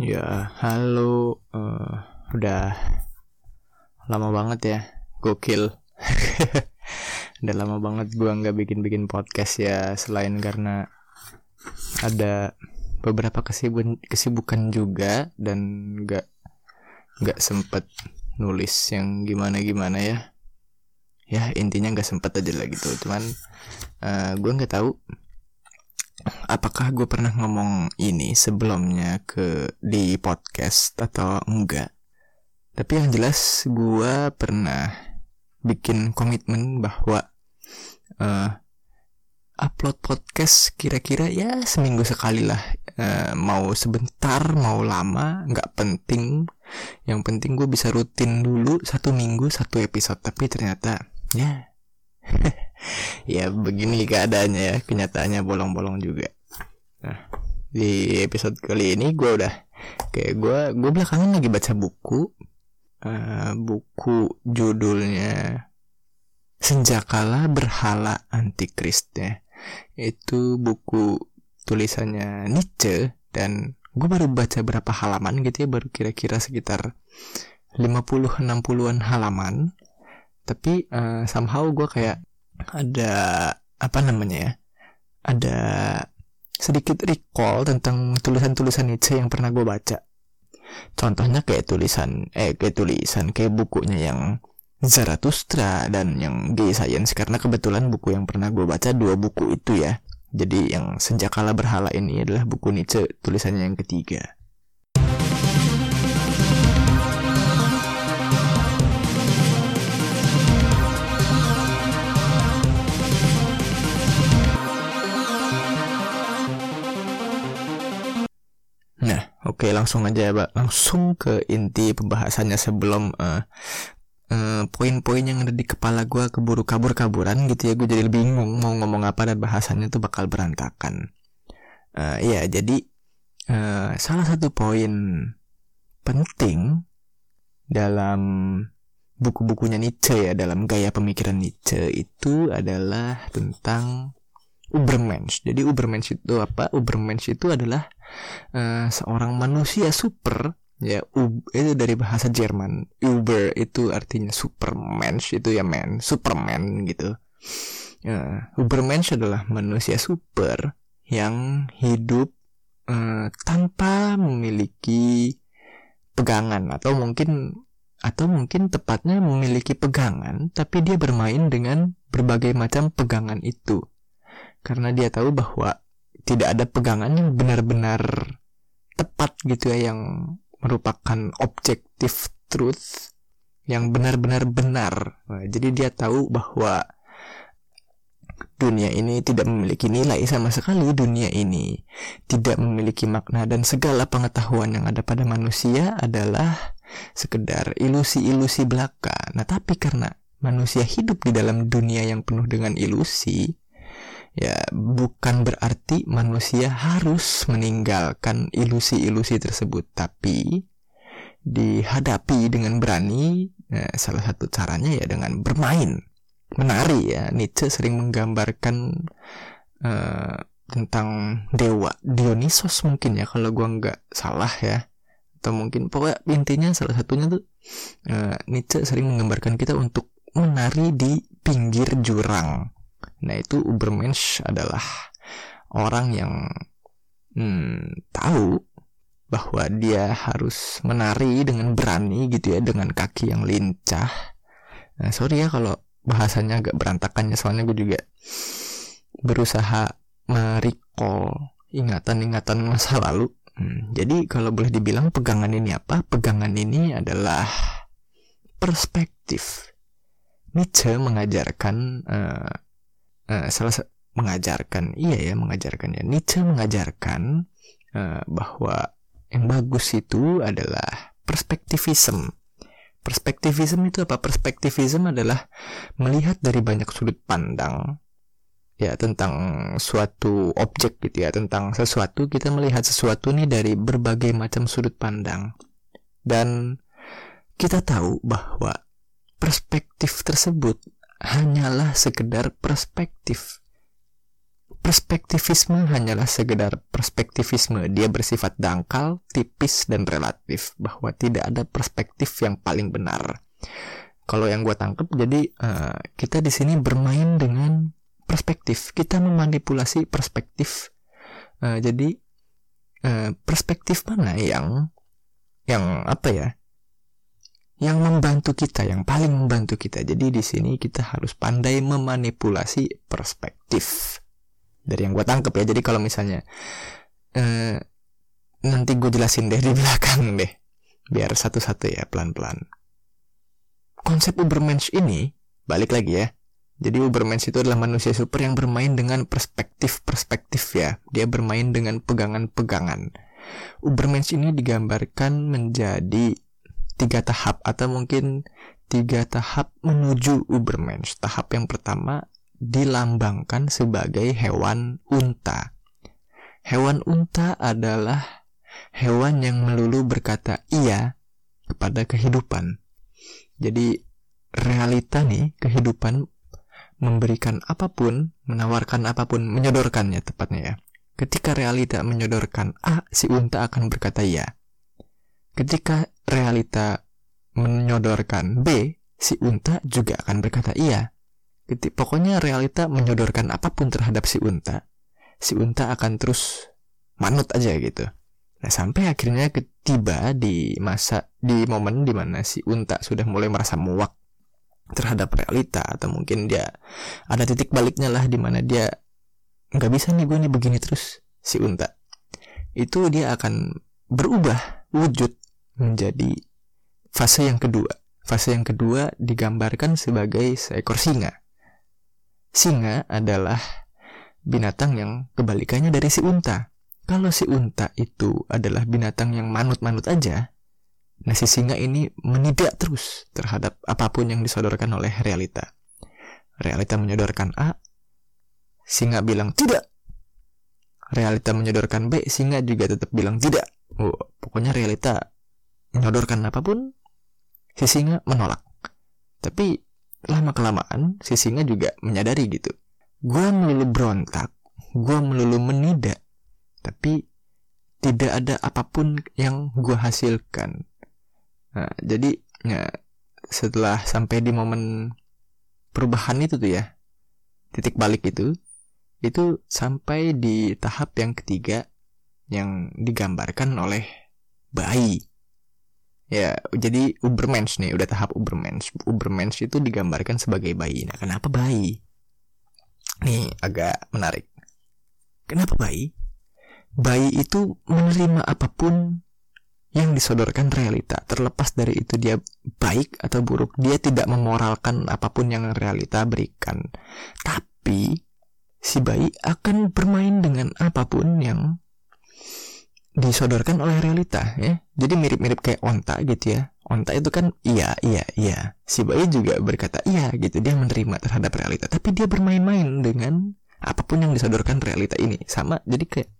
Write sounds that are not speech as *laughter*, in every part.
Ya, halo. Uh, udah lama banget ya, gokil. *laughs* udah lama banget gua nggak bikin-bikin podcast ya, selain karena ada beberapa kesibukan kesibukan juga dan nggak nggak sempet nulis yang gimana-gimana ya. Ya intinya nggak sempet aja lah gitu. Cuman uh, gua nggak tahu apakah gue pernah ngomong ini sebelumnya ke di podcast atau enggak? Tapi yang jelas gue pernah bikin komitmen bahwa uh, upload podcast kira-kira ya seminggu sekali lah. Uh, mau sebentar mau lama nggak penting. Yang penting gue bisa rutin dulu satu minggu satu episode. Tapi ternyata ya *laughs* ya begini keadaannya ya. Kenyataannya bolong-bolong juga. Nah di episode kali ini gue udah kayak gue gue belakangan lagi baca buku. Uh, buku judulnya Senjakala Berhala Antikrist ya itu buku tulisannya Nietzsche dan gue baru baca berapa halaman gitu ya baru kira-kira sekitar 50-60an halaman. Tapi uh, somehow gue kayak ada apa namanya ya ada sedikit recall tentang tulisan-tulisan Nietzsche yang pernah gue baca. Contohnya kayak tulisan eh kayak tulisan kayak bukunya yang Zarathustra dan yang Gay Science. Karena kebetulan buku yang pernah gue baca dua buku itu ya. Jadi yang senjakala berhala ini adalah buku Nietzsche tulisannya yang ketiga oke langsung aja ya, Pak. Langsung ke inti pembahasannya sebelum uh, uh, poin-poin yang ada di kepala gue keburu kabur-kaburan gitu ya. Gue jadi bingung mau ngomong apa dan bahasannya tuh bakal berantakan. Uh, ya, jadi uh, salah satu poin penting dalam buku-bukunya Nietzsche ya, dalam gaya pemikiran Nietzsche itu adalah tentang Ubermensch. Jadi Ubermensch itu apa? Ubermensch itu adalah uh, seorang manusia super ya itu dari bahasa Jerman. Uber itu artinya supermensch itu ya man, superman gitu. Uh, Ubermensch adalah manusia super yang hidup uh, tanpa memiliki pegangan atau mungkin atau mungkin tepatnya memiliki pegangan tapi dia bermain dengan berbagai macam pegangan itu karena dia tahu bahwa tidak ada pegangan yang benar-benar tepat gitu ya yang merupakan objektif truth yang benar-benar benar. Nah, jadi dia tahu bahwa dunia ini tidak memiliki nilai sama sekali. Dunia ini tidak memiliki makna dan segala pengetahuan yang ada pada manusia adalah sekedar ilusi-ilusi belaka. Nah, tapi karena manusia hidup di dalam dunia yang penuh dengan ilusi, ya bukan berarti manusia harus meninggalkan ilusi-ilusi tersebut tapi dihadapi dengan berani. Ya, salah satu caranya ya dengan bermain menari ya. Nietzsche sering menggambarkan uh, tentang dewa Dionysos mungkin ya kalau gua nggak salah ya. Atau mungkin pokoknya intinya salah satunya tuh uh, Nietzsche sering menggambarkan kita untuk menari di pinggir jurang Nah itu Ubermensch adalah orang yang hmm, tahu bahwa dia harus menari dengan berani gitu ya dengan kaki yang lincah. Nah, sorry ya kalau bahasanya agak berantakan ya soalnya gue juga berusaha merecall ingatan-ingatan masa lalu. Hmm, jadi kalau boleh dibilang pegangan ini apa? Pegangan ini adalah perspektif. Nietzsche mengajarkan uh, uh, salah mengajarkan. Iya ya mengajarkan ya. Nietzsche mengajarkan uh, bahwa yang bagus itu adalah perspektivisme. Perspektivisme itu apa? Perspektivisme adalah melihat dari banyak sudut pandang ya tentang suatu objek gitu ya tentang sesuatu. Kita melihat sesuatu nih dari berbagai macam sudut pandang. Dan kita tahu bahwa perspektif tersebut hanyalah sekedar perspektif. perspektivisme hanyalah sekedar perspektivisme. Dia bersifat dangkal, tipis, dan relatif. Bahwa tidak ada perspektif yang paling benar. Kalau yang gue tangkep, jadi uh, kita di sini bermain dengan perspektif. Kita memanipulasi perspektif. Uh, jadi uh, perspektif mana yang yang apa ya? Yang membantu kita, yang paling membantu kita. Jadi di sini kita harus pandai memanipulasi perspektif. Dari yang gue tangkep ya. Jadi kalau misalnya eh, nanti gue jelasin deh di belakang deh. Biar satu-satu ya pelan-pelan. Konsep Ubermensch ini balik lagi ya. Jadi Ubermensch itu adalah manusia super yang bermain dengan perspektif-perspektif ya. Dia bermain dengan pegangan-pegangan. Ubermensch ini digambarkan menjadi tiga tahap atau mungkin tiga tahap menuju Ubermensch. Tahap yang pertama dilambangkan sebagai hewan unta. Hewan unta adalah hewan yang melulu berkata iya kepada kehidupan. Jadi realita nih kehidupan memberikan apa pun, menawarkan apa pun, menyodorkannya tepatnya ya. Ketika realita menyodorkan A, si unta akan berkata iya. Ketika realita menyodorkan B, si unta juga akan berkata iya. Gitu. Pokoknya realita menyodorkan apa pun terhadap si unta, si unta akan terus manut aja gitu. Nah sampai akhirnya ketiba di masa di momen di mana si unta sudah mulai merasa muak terhadap realita atau mungkin dia ada titik baliknya lah di mana dia nggak bisa nih gue nih begini terus si unta itu dia akan berubah wujud menjadi fase yang kedua fase yang kedua digambarkan sebagai seekor singa Singa adalah binatang yang kebalikannya dari si unta. Kalau si unta itu adalah binatang yang manut-manut aja, nah si singa ini menidak terus terhadap apa pun yang disodorkan oleh realita. Realita menyodorkan A, singa bilang tidak. Realita menyodorkan B, singa juga tetap bilang tidak. Oh, pokoknya realita menyodorkan apa pun, si singa menolak. Tapi lama kelamaan si singa juga menyadari gitu. Gue melulu berontak gue melulu menidak tapi tidak ada apa pun yang gue hasilkan. Nah, jadi ya, setelah sampai di momen perubahan itu tuh ya titik balik itu itu sampai di tahap yang ketiga yang digambarkan oleh bayi ya jadi Ubermensch nih udah tahap Ubermensch. Ubermensch itu digambarkan sebagai bayi. Nah kenapa bayi? Nih agak menarik. Kenapa bayi? Bayi itu menerima apa pun yang disodorkan realita. Terlepas dari itu dia baik atau buruk dia tidak memoralkan apa pun yang realita berikan. Tapi si bayi akan bermain dengan apa pun yang disodorkan oleh realita ya jadi mirip-mirip kayak onta gitu ya. Onta itu kan iya iya iya. Si bayi juga berkata iya gitu. Dia menerima terhadap realita. Tapi dia bermain-main dengan apa pun yang disodorkan realita ini. Sama jadi kayak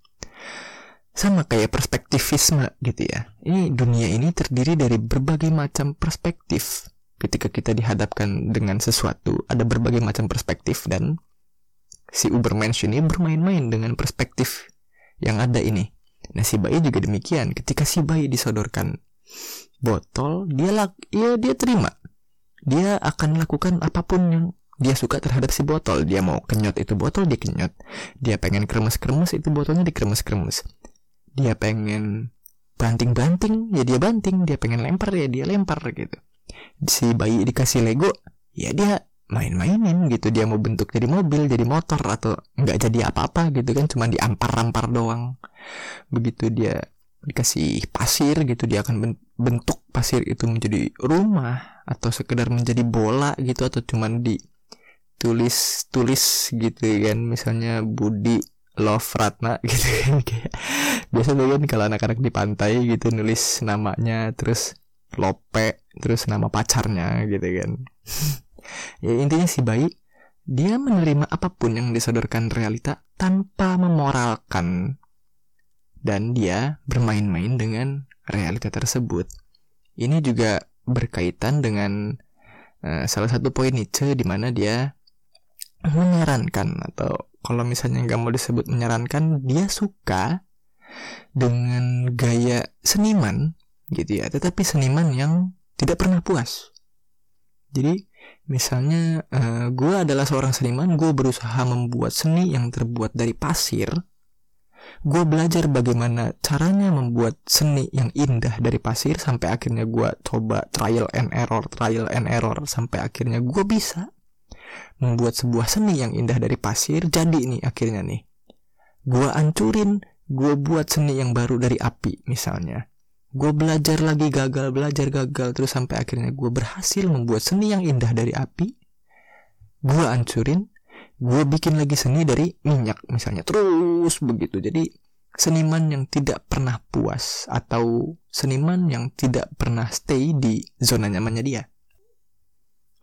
sama kayak perspektivisme gitu ya. Ini dunia ini terdiri dari berbagai macam perspektif. Ketika kita dihadapkan dengan sesuatu ada berbagai macam perspektif dan si Ubermensch ini bermain-main dengan perspektif yang ada ini Nah si bayi juga demikian. Ketika si bayi disodorkan botol, dia lak, ya dia terima. Dia akan lakukan apa pun yang dia suka terhadap si botol. Dia mau kenyot itu botol, dia kenyot. Dia pengen kremes-kremes itu botolnya dikremes-kremes. Dia pengen banting-banting, ya dia banting. Dia pengen lempar, ya dia lempar gitu. Si bayi dikasih Lego, ya dia main-mainin gitu. Dia mau bentuk jadi mobil jadi motor atau nggak jadi apa-apa gitu kan. Cuma diampar-ampar doang. Begitu dia dikasih pasir gitu dia akan bentuk pasir itu menjadi rumah atau sekedar menjadi bola gitu atau cuma ditulis tulis gitu kan. Misalnya Budi Love Ratna *laughs* gitu kan. Biasa tuh kan kalau anak-anak di pantai gitu nulis namanya terus Lope terus nama pacarnya gitu kan *laughs* ya intinya si bayi dia menerima apa pun yang disodorkan realita tanpa memoralkan. Dan dia bermain-main dengan realita tersebut. Ini juga berkaitan dengan uh, salah satu poin Nietzsche di mana dia menyarankan atau kalau misalnya nggak mau disebut menyarankan dia suka dengan gaya seniman gitu ya. Tetapi seniman yang tidak pernah puas. Jadi misalnya uh, gue adalah seorang seniman gue berusaha membuat seni yang terbuat dari pasir. Gue belajar bagaimana caranya membuat seni yang indah dari pasir sampai akhirnya gue coba trial and error trial and error sampai akhirnya gue bisa membuat sebuah seni yang indah dari pasir jadi nih akhirnya nih. Gue ancurin gue buat seni yang baru dari api misalnya gue belajar lagi gagal belajar gagal terus sampai akhirnya gue berhasil membuat seni yang indah dari api. Gue ancurin gue bikin lagi seni dari minyak misalnya terus begitu. Jadi seniman yang tidak pernah puas atau seniman yang tidak pernah stay di zona nyamannya dia.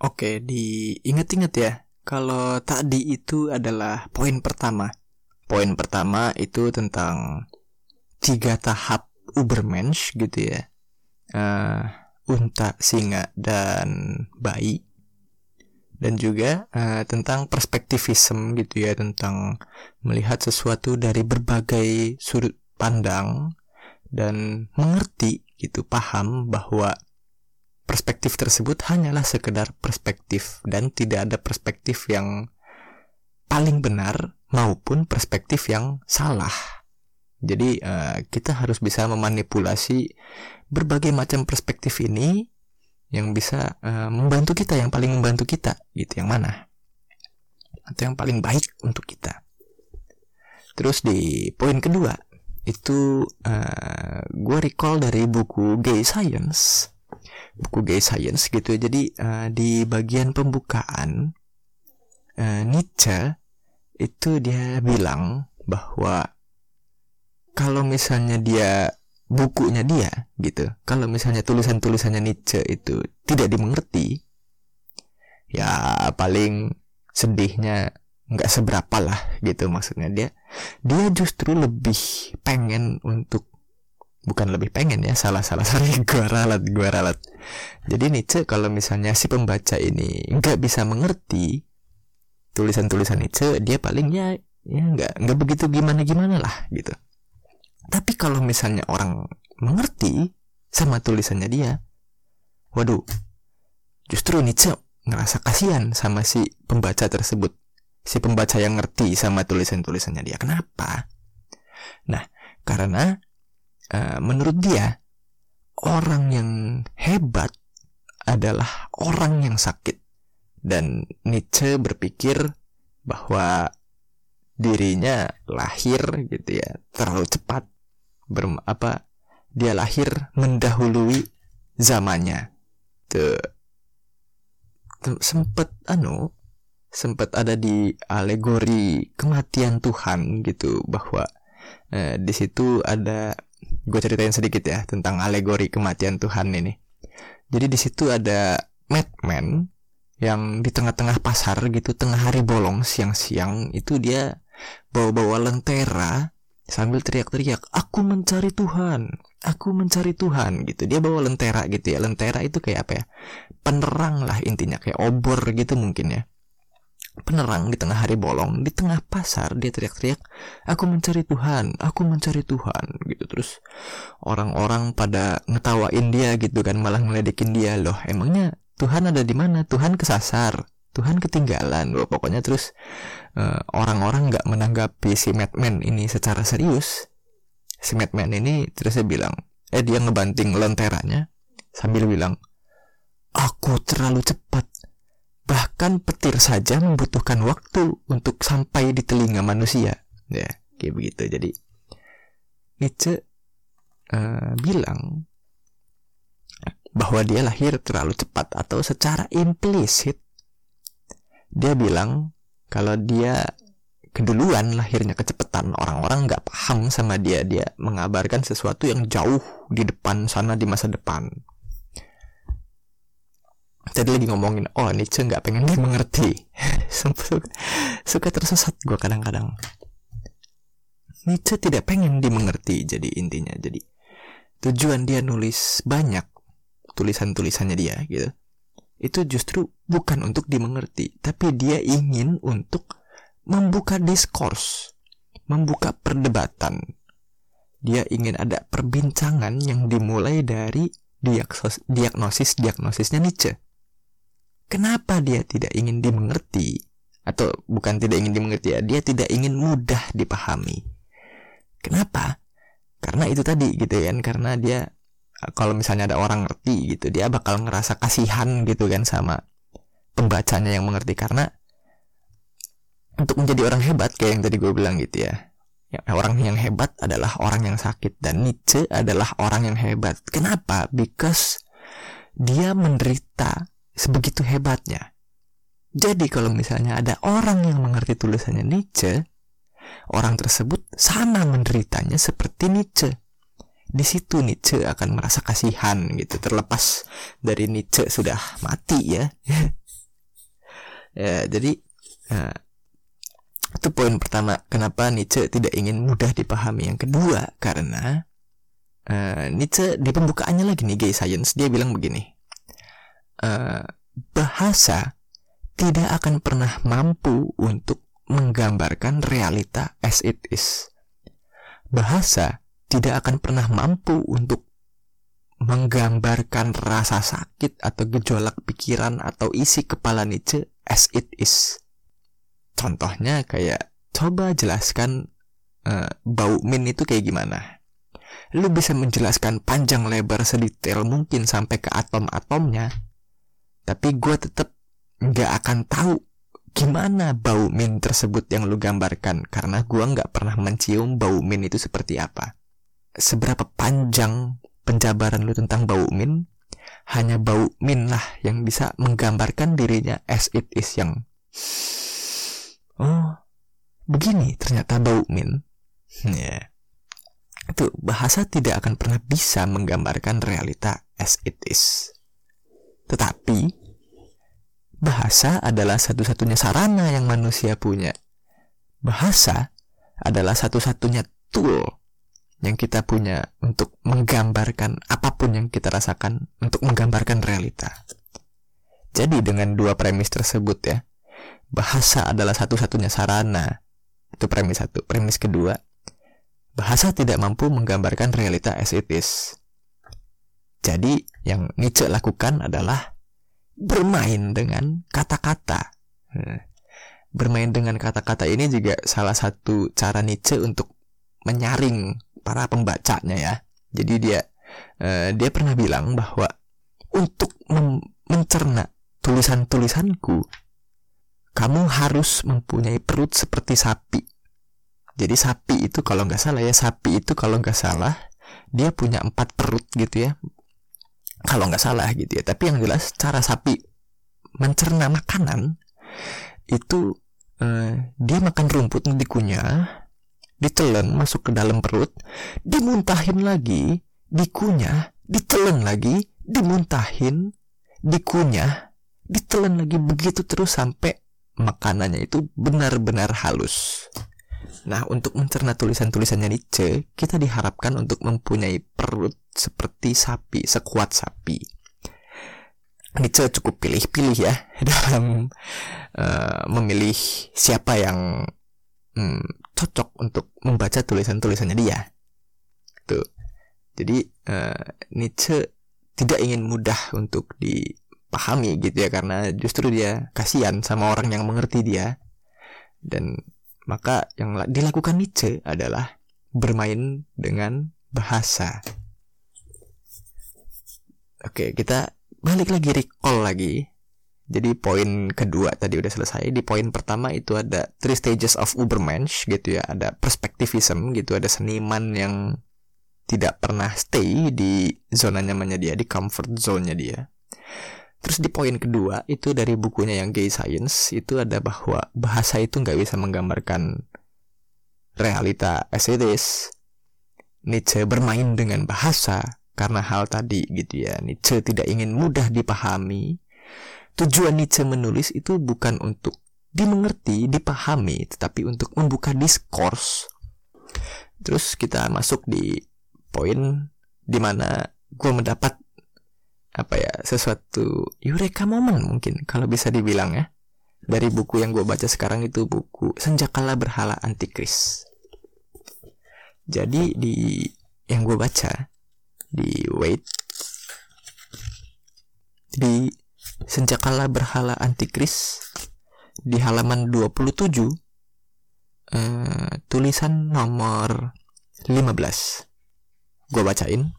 Oke diingat-ingat ya kalau tadi itu adalah poin pertama. Poin pertama itu tentang tiga tahap Ubermensch gitu ya. Uh, unta, singa, dan bayi. Dan juga uh, tentang perspektivisme gitu ya, tentang melihat sesuatu dari berbagai sudut pandang dan mengerti gitu, paham bahwa perspektif tersebut hanyalah sekedar perspektif dan tidak ada perspektif yang paling benar maupun perspektif yang salah. Jadi uh, kita harus bisa memanipulasi berbagai macam perspektif ini yang bisa uh, membantu kita, yang paling membantu kita, gitu yang mana? Atau yang paling baik untuk kita. Terus di poin kedua itu uh, eh, gue recall dari buku Gay Science, buku Gay Science gitu ya. Jadi uh, di bagian pembukaan uh, Nietzsche itu dia bilang bahwa kalau misalnya dia bukunya dia gitu. Kalau misalnya tulisan-tulisannya Nietzsche itu tidak dimengerti ya paling sedihnya nggak seberapa lah gitu maksudnya. Dia dia justru lebih pengen untuk bukan lebih pengen ya salah salah *laughs* sorry gua ralat gua ralat. Jadi Nietzsche kalau misalnya si pembaca ini nggak bisa mengerti tulisan-tulisan Nietzsche dia paling ya ya nggak nggak begitu gimana gimana lah gitu tapi kalau misalnya orang mengerti sama tulisannya dia waduh justru Nietzsche ngerasa kasihan sama si pembaca tersebut. Si pembaca yang ngerti sama tulisan-tulisannya dia. Kenapa? Nah karena uh, menurut dia orang yang hebat adalah orang yang sakit. Dan Nietzsche berpikir bahwa dirinya lahir gitu ya terlalu cepat ber apa dia lahir mendahului zamannya. Tuh, sempet anu sempet ada di alegori kematian Tuhan gitu bahwa eh, di situ ada gue ceritain sedikit ya tentang alegori kematian Tuhan ini. Jadi di situ ada madman yang di tengah-tengah pasar gitu tengah hari bolong siang-siang itu dia bawa-bawa lentera sambil teriak-teriak aku mencari Tuhan aku mencari Tuhan gitu. Dia bawa lentera gitu ya. Lentera itu kayak apa ya? Penerang lah intinya kayak obor gitu mungkin ya. Penerang di tengah hari bolong di tengah pasar dia teriak-teriak aku mencari Tuhan aku mencari Tuhan gitu. Terus orang-orang pada ngetawain dia gitu kan malah ngeledekin dia loh emangnya Tuhan ada di mana? Tuhan kesasar Tuhan ketinggalan. Loh, pokoknya terus uh, orang-orang nggak menanggapi si Madman ini secara serius. Si Madman ini terus dia bilang eh dia ngebanting lenteranya sambil bilang aku terlalu cepat. Bahkan petir saja membutuhkan waktu untuk sampai di telinga manusia. Ya kayak begitu. Jadi Nietzsche uh, bilang bahwa dia lahir terlalu cepat atau secara implisit dia bilang kalau dia keduluan lahirnya kecepatan orang-orang nggak paham sama dia. Dia mengabarkan sesuatu yang jauh di depan sana di masa depan. Tadi lagi ngomongin oh Nietzsche nggak pengen dimengerti *laughs* suka, suka tersesat gue kadang-kadang. Nietzsche tidak pengen dimengerti jadi intinya. Jadi tujuan dia nulis banyak tulisan-tulisannya dia gitu itu justru bukan untuk dimengerti tapi dia ingin untuk membuka diskurs, membuka perdebatan. Dia ingin ada perbincangan yang dimulai dari diagnosis diagnosisnya Nietzsche. Kenapa dia tidak ingin dimengerti atau bukan tidak ingin dimengerti ya, dia tidak ingin mudah dipahami. Kenapa? Karena itu tadi gitu kan, karena dia kalau misalnya ada orang ngerti gitu, dia bakal ngerasa kasihan gitu kan sama pembacanya yang mengerti. Karena untuk menjadi orang hebat kayak yang tadi gue bilang gitu ya. Ya, orang yang hebat adalah orang yang sakit dan Nietzsche adalah orang yang hebat. Kenapa? Because dia menderita sebegitu hebatnya. Jadi kalau misalnya ada orang yang mengerti tulisannya Nietzsche orang tersebut sama menderitanya seperti Nietzsche di situ Nietzsche akan merasa kasihan gitu terlepas dari Nietzsche sudah mati ya. *laughs* Ya jadi uh, itu poin pertama kenapa Nietzsche tidak ingin mudah dipahami. Yang kedua karena uh, Nietzsche di pembukaannya lagi nih gay science dia bilang begini uh, bahasa tidak akan pernah mampu untuk menggambarkan realita as it is. Bahasa tidak akan pernah mampu untuk menggambarkan rasa sakit atau gejolak pikiran atau isi kepala Nietzsche as it is. Contohnya kayak coba jelaskan uh, bau min itu kayak gimana. Lu bisa menjelaskan panjang lebar sedetail mungkin sampai ke atom-atomnya, tapi gue tetap nggak akan tahu gimana bau min tersebut yang lu gambarkan karena gue nggak pernah mencium bau min itu seperti apa. Seberapa panjang penjabaran lu tentang bau min hanya bau min lah yang bisa menggambarkan dirinya as it is yang oh begini ternyata bau min. Yeah. itu bahasa tidak akan pernah bisa menggambarkan realita as it is. Tetapi bahasa adalah satu-satunya sarana yang manusia punya. Bahasa adalah satu-satunya tool yang kita punya untuk menggambarkan apa pun yang kita rasakan untuk menggambarkan realita. Jadi dengan dua premis tersebut ya, bahasa adalah satu-satunya sarana. Itu premis satu. Premis kedua, bahasa tidak mampu menggambarkan realita as it is. Jadi yang Nietzsche lakukan adalah bermain dengan kata-kata. Nah, bermain dengan kata-kata ini juga salah satu cara Nietzsche untuk menyaring para pembacanya ya. Jadi dia uh, dia pernah bilang bahwa untuk mencerna tulisan-tulisanku kamu harus mempunyai perut seperti sapi. Jadi sapi itu kalau nggak salah ya sapi itu kalau nggak salah dia punya empat perut gitu ya. Kalau nggak salah gitu ya. Tapi yang jelas cara sapi mencerna makanan itu uh, dia makan rumput dikunyah ditelan masuk ke dalam perut, dimuntahin lagi, dikunyah, ditelan lagi, dimuntahin, dikunyah, ditelan lagi begitu terus sampai makanannya itu benar-benar halus. Nah, untuk mencerna tulisan-tulisannya Nietzsche, kita diharapkan untuk mempunyai perut seperti sapi, sekuat sapi. Nietzsche cukup pilih-pilih ya *laughs* dalam uh, memilih siapa yang hmm, cocok untuk membaca tulisan-tulisannya dia. Tuh. Jadi uh, Nietzsche tidak ingin mudah untuk dipahami gitu ya karena justru dia kasihan sama orang yang mengerti dia. Dan maka yang dilakukan Nietzsche adalah bermain dengan bahasa. Oke, kita balik lagi recall lagi jadi poin kedua tadi udah selesai. Di poin pertama itu ada three stages of Ubermensch gitu ya. Ada perspektivism gitu, ada seniman yang tidak pernah stay di zona nyamannya dia, di comfort zone-nya dia. Terus di poin kedua itu dari bukunya yang Gay Science itu ada bahwa bahasa itu nggak bisa menggambarkan realita as it is. Nietzsche bermain dengan bahasa karena hal tadi gitu ya. Nietzsche tidak ingin mudah dipahami Tujuan Nietzsche menulis itu bukan untuk dimengerti, dipahami, tetapi untuk membuka diskurs. Terus kita masuk di poin di mana gue mendapat apa ya sesuatu eureka momen mungkin kalau bisa dibilang ya dari buku yang gue baca sekarang itu buku Senjakala Berhala Antikris. Jadi di yang gue baca di wait di Senjakala Berhala Antikris di halaman 27 uh, eh, tulisan nomor 15 gue bacain.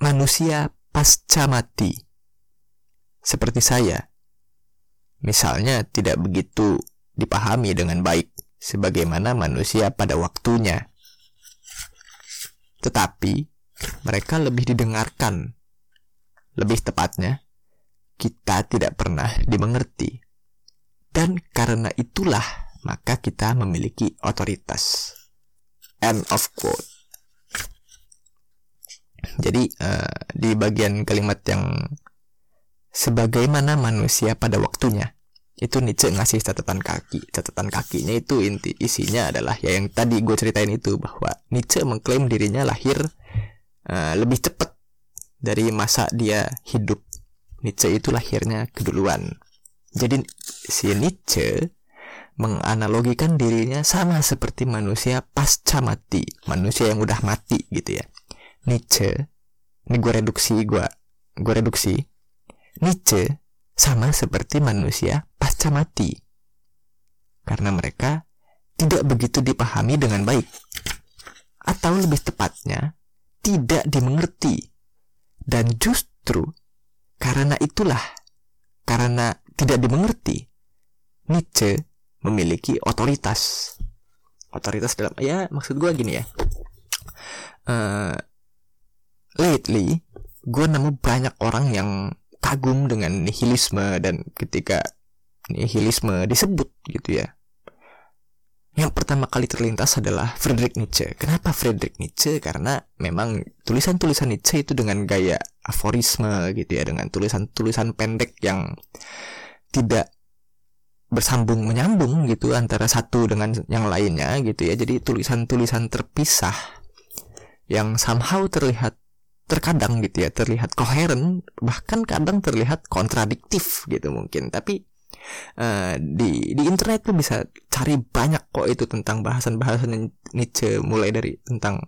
Manusia pasca mati. Seperti saya. Misalnya tidak begitu dipahami dengan baik sebagaimana manusia pada waktunya. Tetapi mereka lebih didengarkan lebih tepatnya kita tidak pernah dimengerti. Dan karena itulah maka kita memiliki otoritas. End of quote. Jadi uh, di bagian kalimat yang sebagaimana manusia pada waktunya itu Nietzsche ngasih catatan kaki. Catatan kakinya itu inti isinya adalah ya yang tadi gue ceritain itu bahwa Nietzsche mengklaim dirinya lahir uh, lebih cepat dari masa dia hidup Nietzsche itu lahirnya keduluan jadi si Nietzsche menganalogikan dirinya sama seperti manusia pasca mati, manusia yang udah mati gitu ya. Nietzsche, ini gue reduksi, gue gue reduksi. Nietzsche sama seperti manusia pasca mati. Karena mereka tidak begitu dipahami dengan baik. Atau lebih tepatnya, tidak dimengerti. Dan justru karena itulah, karena tidak dimengerti, Nietzsche memiliki otoritas. Otoritas dalam ya maksud gue gini ya. Uh, lately gue nemu banyak orang yang kagum dengan nihilisme dan ketika nihilisme disebut gitu ya yang pertama kali terlintas adalah Friedrich Nietzsche. Kenapa Friedrich Nietzsche? Karena memang tulisan-tulisan Nietzsche itu dengan gaya aforisme gitu ya, dengan tulisan-tulisan pendek yang tidak bersambung menyambung gitu antara satu dengan yang lainnya gitu ya jadi tulisan-tulisan terpisah yang somehow terlihat terkadang gitu ya terlihat koheren bahkan kadang terlihat kontradiktif gitu mungkin tapi uh, di di internet tuh bisa cari banyak kok itu tentang bahasan-bahasan Nietzsche mulai dari tentang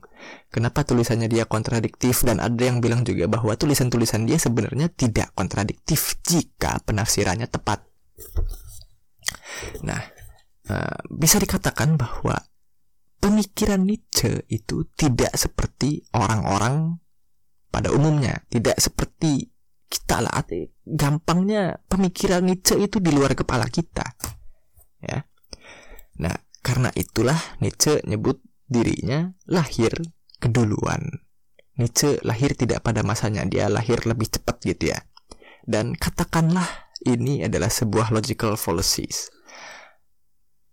kenapa tulisannya dia kontradiktif dan ada yang bilang juga bahwa tulisan-tulisan dia sebenarnya tidak kontradiktif jika penafsirannya tepat. Nah, uh, bisa dikatakan bahwa pemikiran Nietzsche itu tidak seperti orang-orang pada umumnya, tidak seperti kita lah. Gampangnya pemikiran Nietzsche itu di luar kepala kita. Ya. Nah, karena itulah Nietzsche nyebut dirinya lahir keduluan. Nietzsche lahir tidak pada masanya, dia lahir lebih cepat gitu ya. Dan katakanlah ini adalah sebuah logical fallacies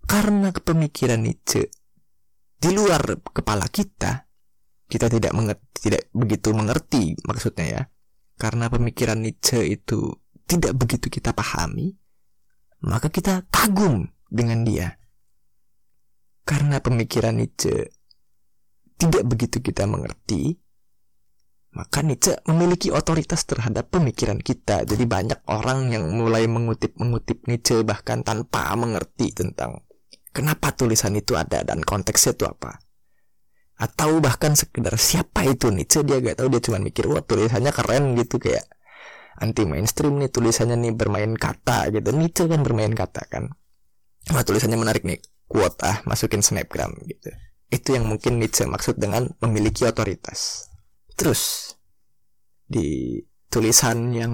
karena kepemikiran Nietzsche di luar kepala kita, kita tidak mengerti, tidak begitu mengerti maksudnya ya. Karena pemikiran Nietzsche itu tidak begitu kita pahami, maka kita kagum dengan dia. Karena pemikiran Nietzsche tidak begitu kita mengerti, maka Nietzsche memiliki otoritas terhadap pemikiran kita. Jadi banyak orang yang mulai mengutip-mengutip Nietzsche bahkan tanpa mengerti tentang kenapa tulisan itu ada dan konteksnya itu apa atau bahkan sekedar siapa itu Nietzsche dia gak tahu dia cuma mikir wah tulisannya keren gitu kayak anti mainstream nih tulisannya nih bermain kata gitu. Nietzsche kan bermain kata kan. Wah tulisannya menarik nih quote ah masukin snapgram gitu. Itu yang mungkin Nietzsche maksud dengan memiliki otoritas. Terus di tulisan yang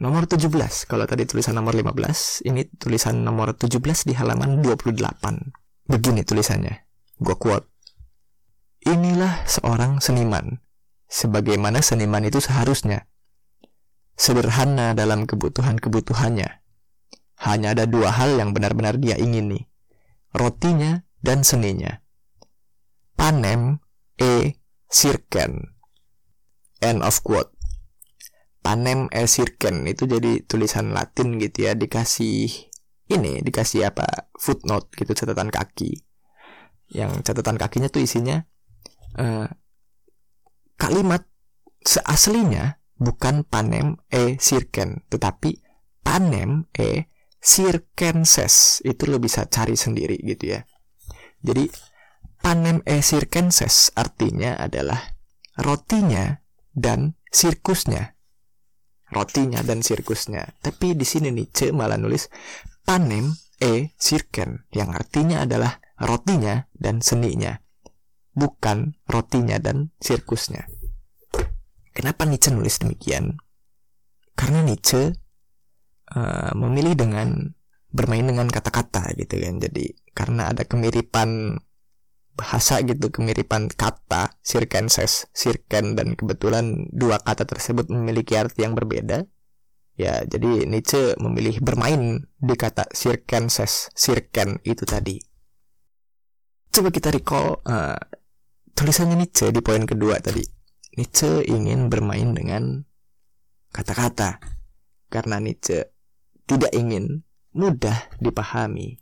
Nomor 17, kalau tadi tulisan nomor 15, ini tulisan nomor 17 di halaman 28. Begini tulisannya, gue quote. Inilah seorang seniman, sebagaimana seniman itu seharusnya. Sederhana dalam kebutuhan-kebutuhannya. Hanya ada dua hal yang benar-benar dia ingini, rotinya dan seninya. Panem e sirken. End of quote panem esirken itu jadi tulisan Latin gitu ya dikasih ini dikasih apa footnote gitu catatan kaki yang catatan kakinya tuh isinya uh, kalimat seaslinya bukan panem e sirken tetapi panem e circenses itu lo bisa cari sendiri gitu ya. Jadi panem e circenses artinya adalah rotinya dan sirkusnya. Rotinya dan sirkusnya. Tapi di sini Nietzsche malah nulis panem e circen yang artinya adalah rotinya dan seninya bukan rotinya dan sirkusnya. Kenapa Nietzsche nulis demikian? Karena Nietzsche uh, memilih dengan bermain dengan kata-kata gitu kan. Jadi karena ada kemiripan bahasa gitu kemiripan kata circenses circen dan kebetulan dua kata tersebut memiliki arti yang berbeda ya jadi Nietzsche memilih bermain di kata circenses circen itu tadi. Coba kita recall uh, tulisannya Nietzsche di poin kedua tadi. Nietzsche ingin bermain dengan kata-kata. Karena Nietzsche tidak ingin mudah dipahami.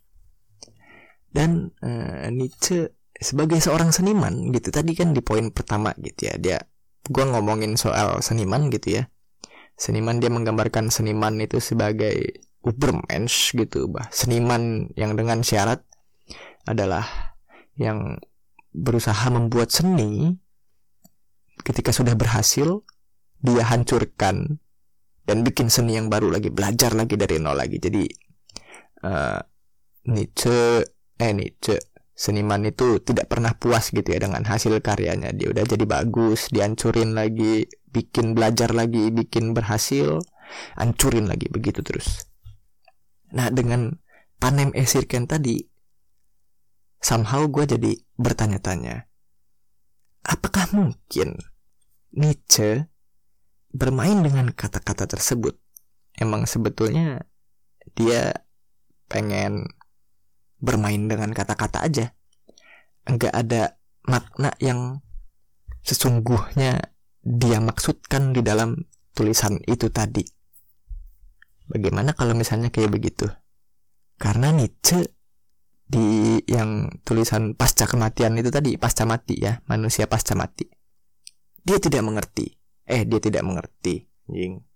Dan uh, Nietzsche sebagai seorang seniman gitu tadi kan di poin pertama gitu ya dia gue ngomongin soal seniman gitu ya. Seniman dia menggambarkan seniman itu sebagai Ubermensch gitu bah. Seniman yang dengan syarat adalah yang berusaha membuat seni ketika sudah berhasil dia hancurkan dan bikin seni yang baru lagi belajar lagi dari nol lagi. Jadi uh, Nietzsche eh Nietzsche seniman itu tidak pernah puas gitu ya dengan hasil karyanya. Dia udah jadi bagus dihancurin lagi bikin belajar lagi bikin berhasil hancurin lagi begitu terus. Nah dengan panem esirken tadi somehow gue jadi bertanya-tanya apakah mungkin Nietzsche bermain dengan kata-kata tersebut. Emang sebetulnya dia pengen bermain dengan kata-kata aja. Enggak ada makna yang sesungguhnya dia maksudkan di dalam tulisan itu tadi. Bagaimana kalau misalnya kayak begitu? Karena Nietzsche di yang tulisan pasca kematian itu tadi pasca mati ya manusia pasca mati. Dia tidak mengerti. Eh dia tidak mengerti. Jing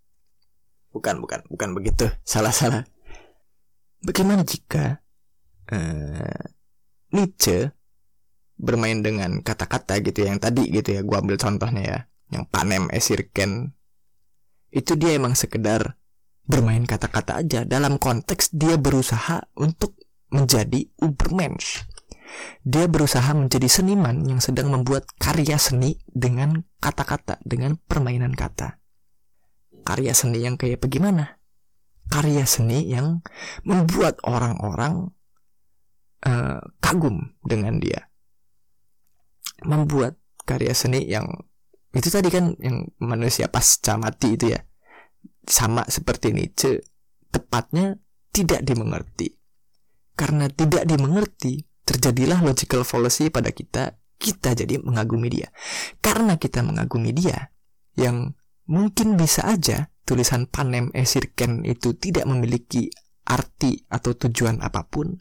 bukan bukan bukan begitu. *laughs* Salah salah. Bagaimana jika uh, Nietzsche bermain dengan kata-kata gitu ya, yang tadi gitu ya gua ambil contohnya ya yang panem esirken. Itu dia emang sekedar bermain kata-kata aja. Dalam konteks dia berusaha untuk menjadi ubermensch dia berusaha menjadi seniman yang sedang membuat karya seni dengan kata-kata, dengan permainan kata. Karya seni yang kayak bagaimana? Karya seni yang membuat orang-orang uh, kagum dengan dia. Membuat karya seni yang itu tadi kan yang manusia pasca mati itu ya. Sama seperti Nietzsche, tepatnya tidak dimengerti. Karena tidak dimengerti, terjadilah logical fallacy pada kita, kita jadi mengagumi dia. Karena kita mengagumi dia, yang mungkin bisa aja tulisan panem esirken itu tidak memiliki arti atau tujuan apa pun.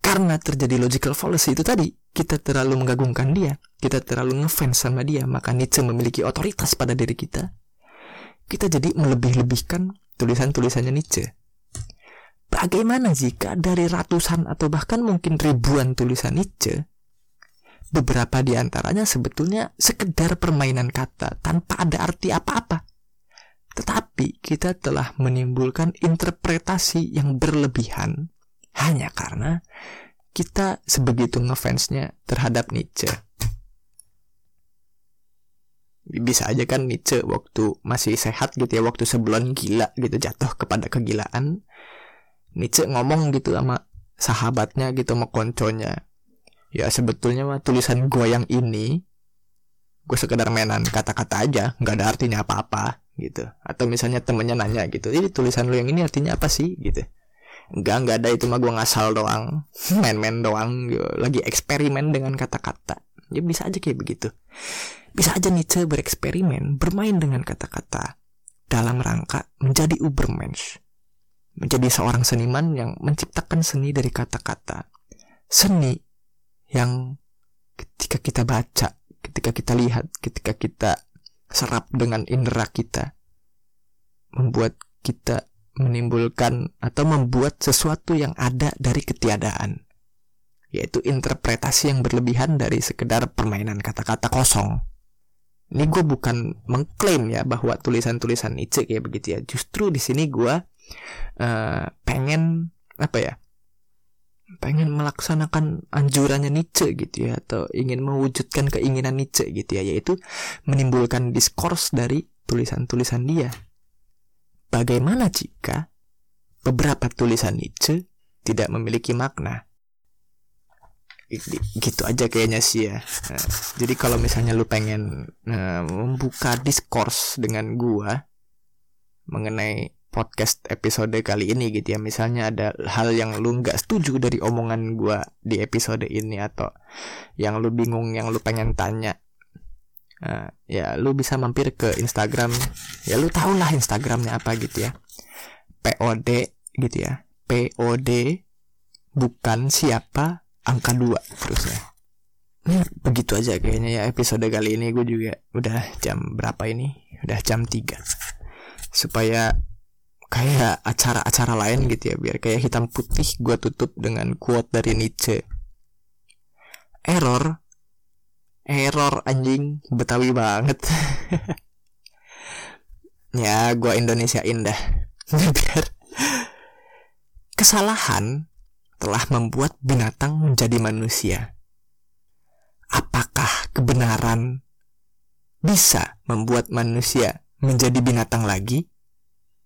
Karena terjadi logical fallacy itu tadi, kita terlalu mengagumkan dia, kita terlalu ngefans sama dia, maka Nietzsche memiliki otoritas pada diri kita. Kita jadi melebih-lebihkan tulisan-tulisannya Nietzsche. Bagaimana jika dari ratusan atau bahkan mungkin ribuan tulisan Nietzsche, beberapa di antaranya sebetulnya sekedar permainan kata tanpa ada arti apa-apa. Tetapi kita telah menimbulkan interpretasi yang berlebihan hanya karena kita sebegitu ngefansnya terhadap Nietzsche. Bisa aja kan Nietzsche waktu masih sehat gitu ya, waktu sebelum gila gitu jatuh kepada kegilaan, Nietzsche ngomong gitu sama sahabatnya gitu sama konconya. Ya sebetulnya mah tulisan gue yang ini gue sekedar mainan kata-kata aja nggak ada artinya apa-apa gitu. Atau misalnya temennya nanya gitu ini tulisan lu yang ini artinya apa sih? Gitu. Enggak enggak ada itu mah gue ngasal doang *laughs* main-main doang gitu. lagi eksperimen dengan kata-kata. Ya bisa aja kayak begitu. Bisa aja Nietzsche bereksperimen bermain dengan kata-kata dalam rangka menjadi Ubermensch menjadi seorang seniman yang menciptakan seni dari kata-kata. Seni yang ketika kita baca, ketika kita lihat, ketika kita serap dengan indera kita, membuat kita menimbulkan atau membuat sesuatu yang ada dari ketiadaan yaitu interpretasi yang berlebihan dari sekedar permainan kata-kata kosong ini gue bukan mengklaim ya bahwa tulisan-tulisan Nietzsche kayak begitu ya justru di sini gue uh, pengen apa ya pengen melaksanakan anjurannya Nietzsche gitu ya atau ingin mewujudkan keinginan Nietzsche gitu ya yaitu menimbulkan diskurs dari tulisan-tulisan dia. Bagaimana jika beberapa tulisan Nietzsche tidak memiliki makna? Gitu aja kayaknya sih ya. Nah, jadi kalau misalnya lu pengen nah, membuka diskurs dengan gua mengenai podcast episode kali ini gitu ya. Misalnya ada hal yang lu nggak setuju dari omongan gue di episode ini atau yang lu bingung yang lu pengen tanya uh, ya lu bisa mampir ke Instagram. Ya lu tau lah Instagramnya apa gitu ya. POD gitu ya. POD bukan siapa angka dua terusnya. Ini begitu aja kayaknya ya episode kali ini. Gue juga udah jam berapa ini? Udah jam 3 supaya kayak acara-acara lain gitu ya biar kayak hitam putih gue tutup dengan quote dari Nietzsche. Error. Error anjing. Betawi banget. *laughs* Ya gue Indonesia indah *laughs* biar kesalahan telah membuat binatang menjadi manusia. Apakah kebenaran bisa membuat manusia menjadi binatang lagi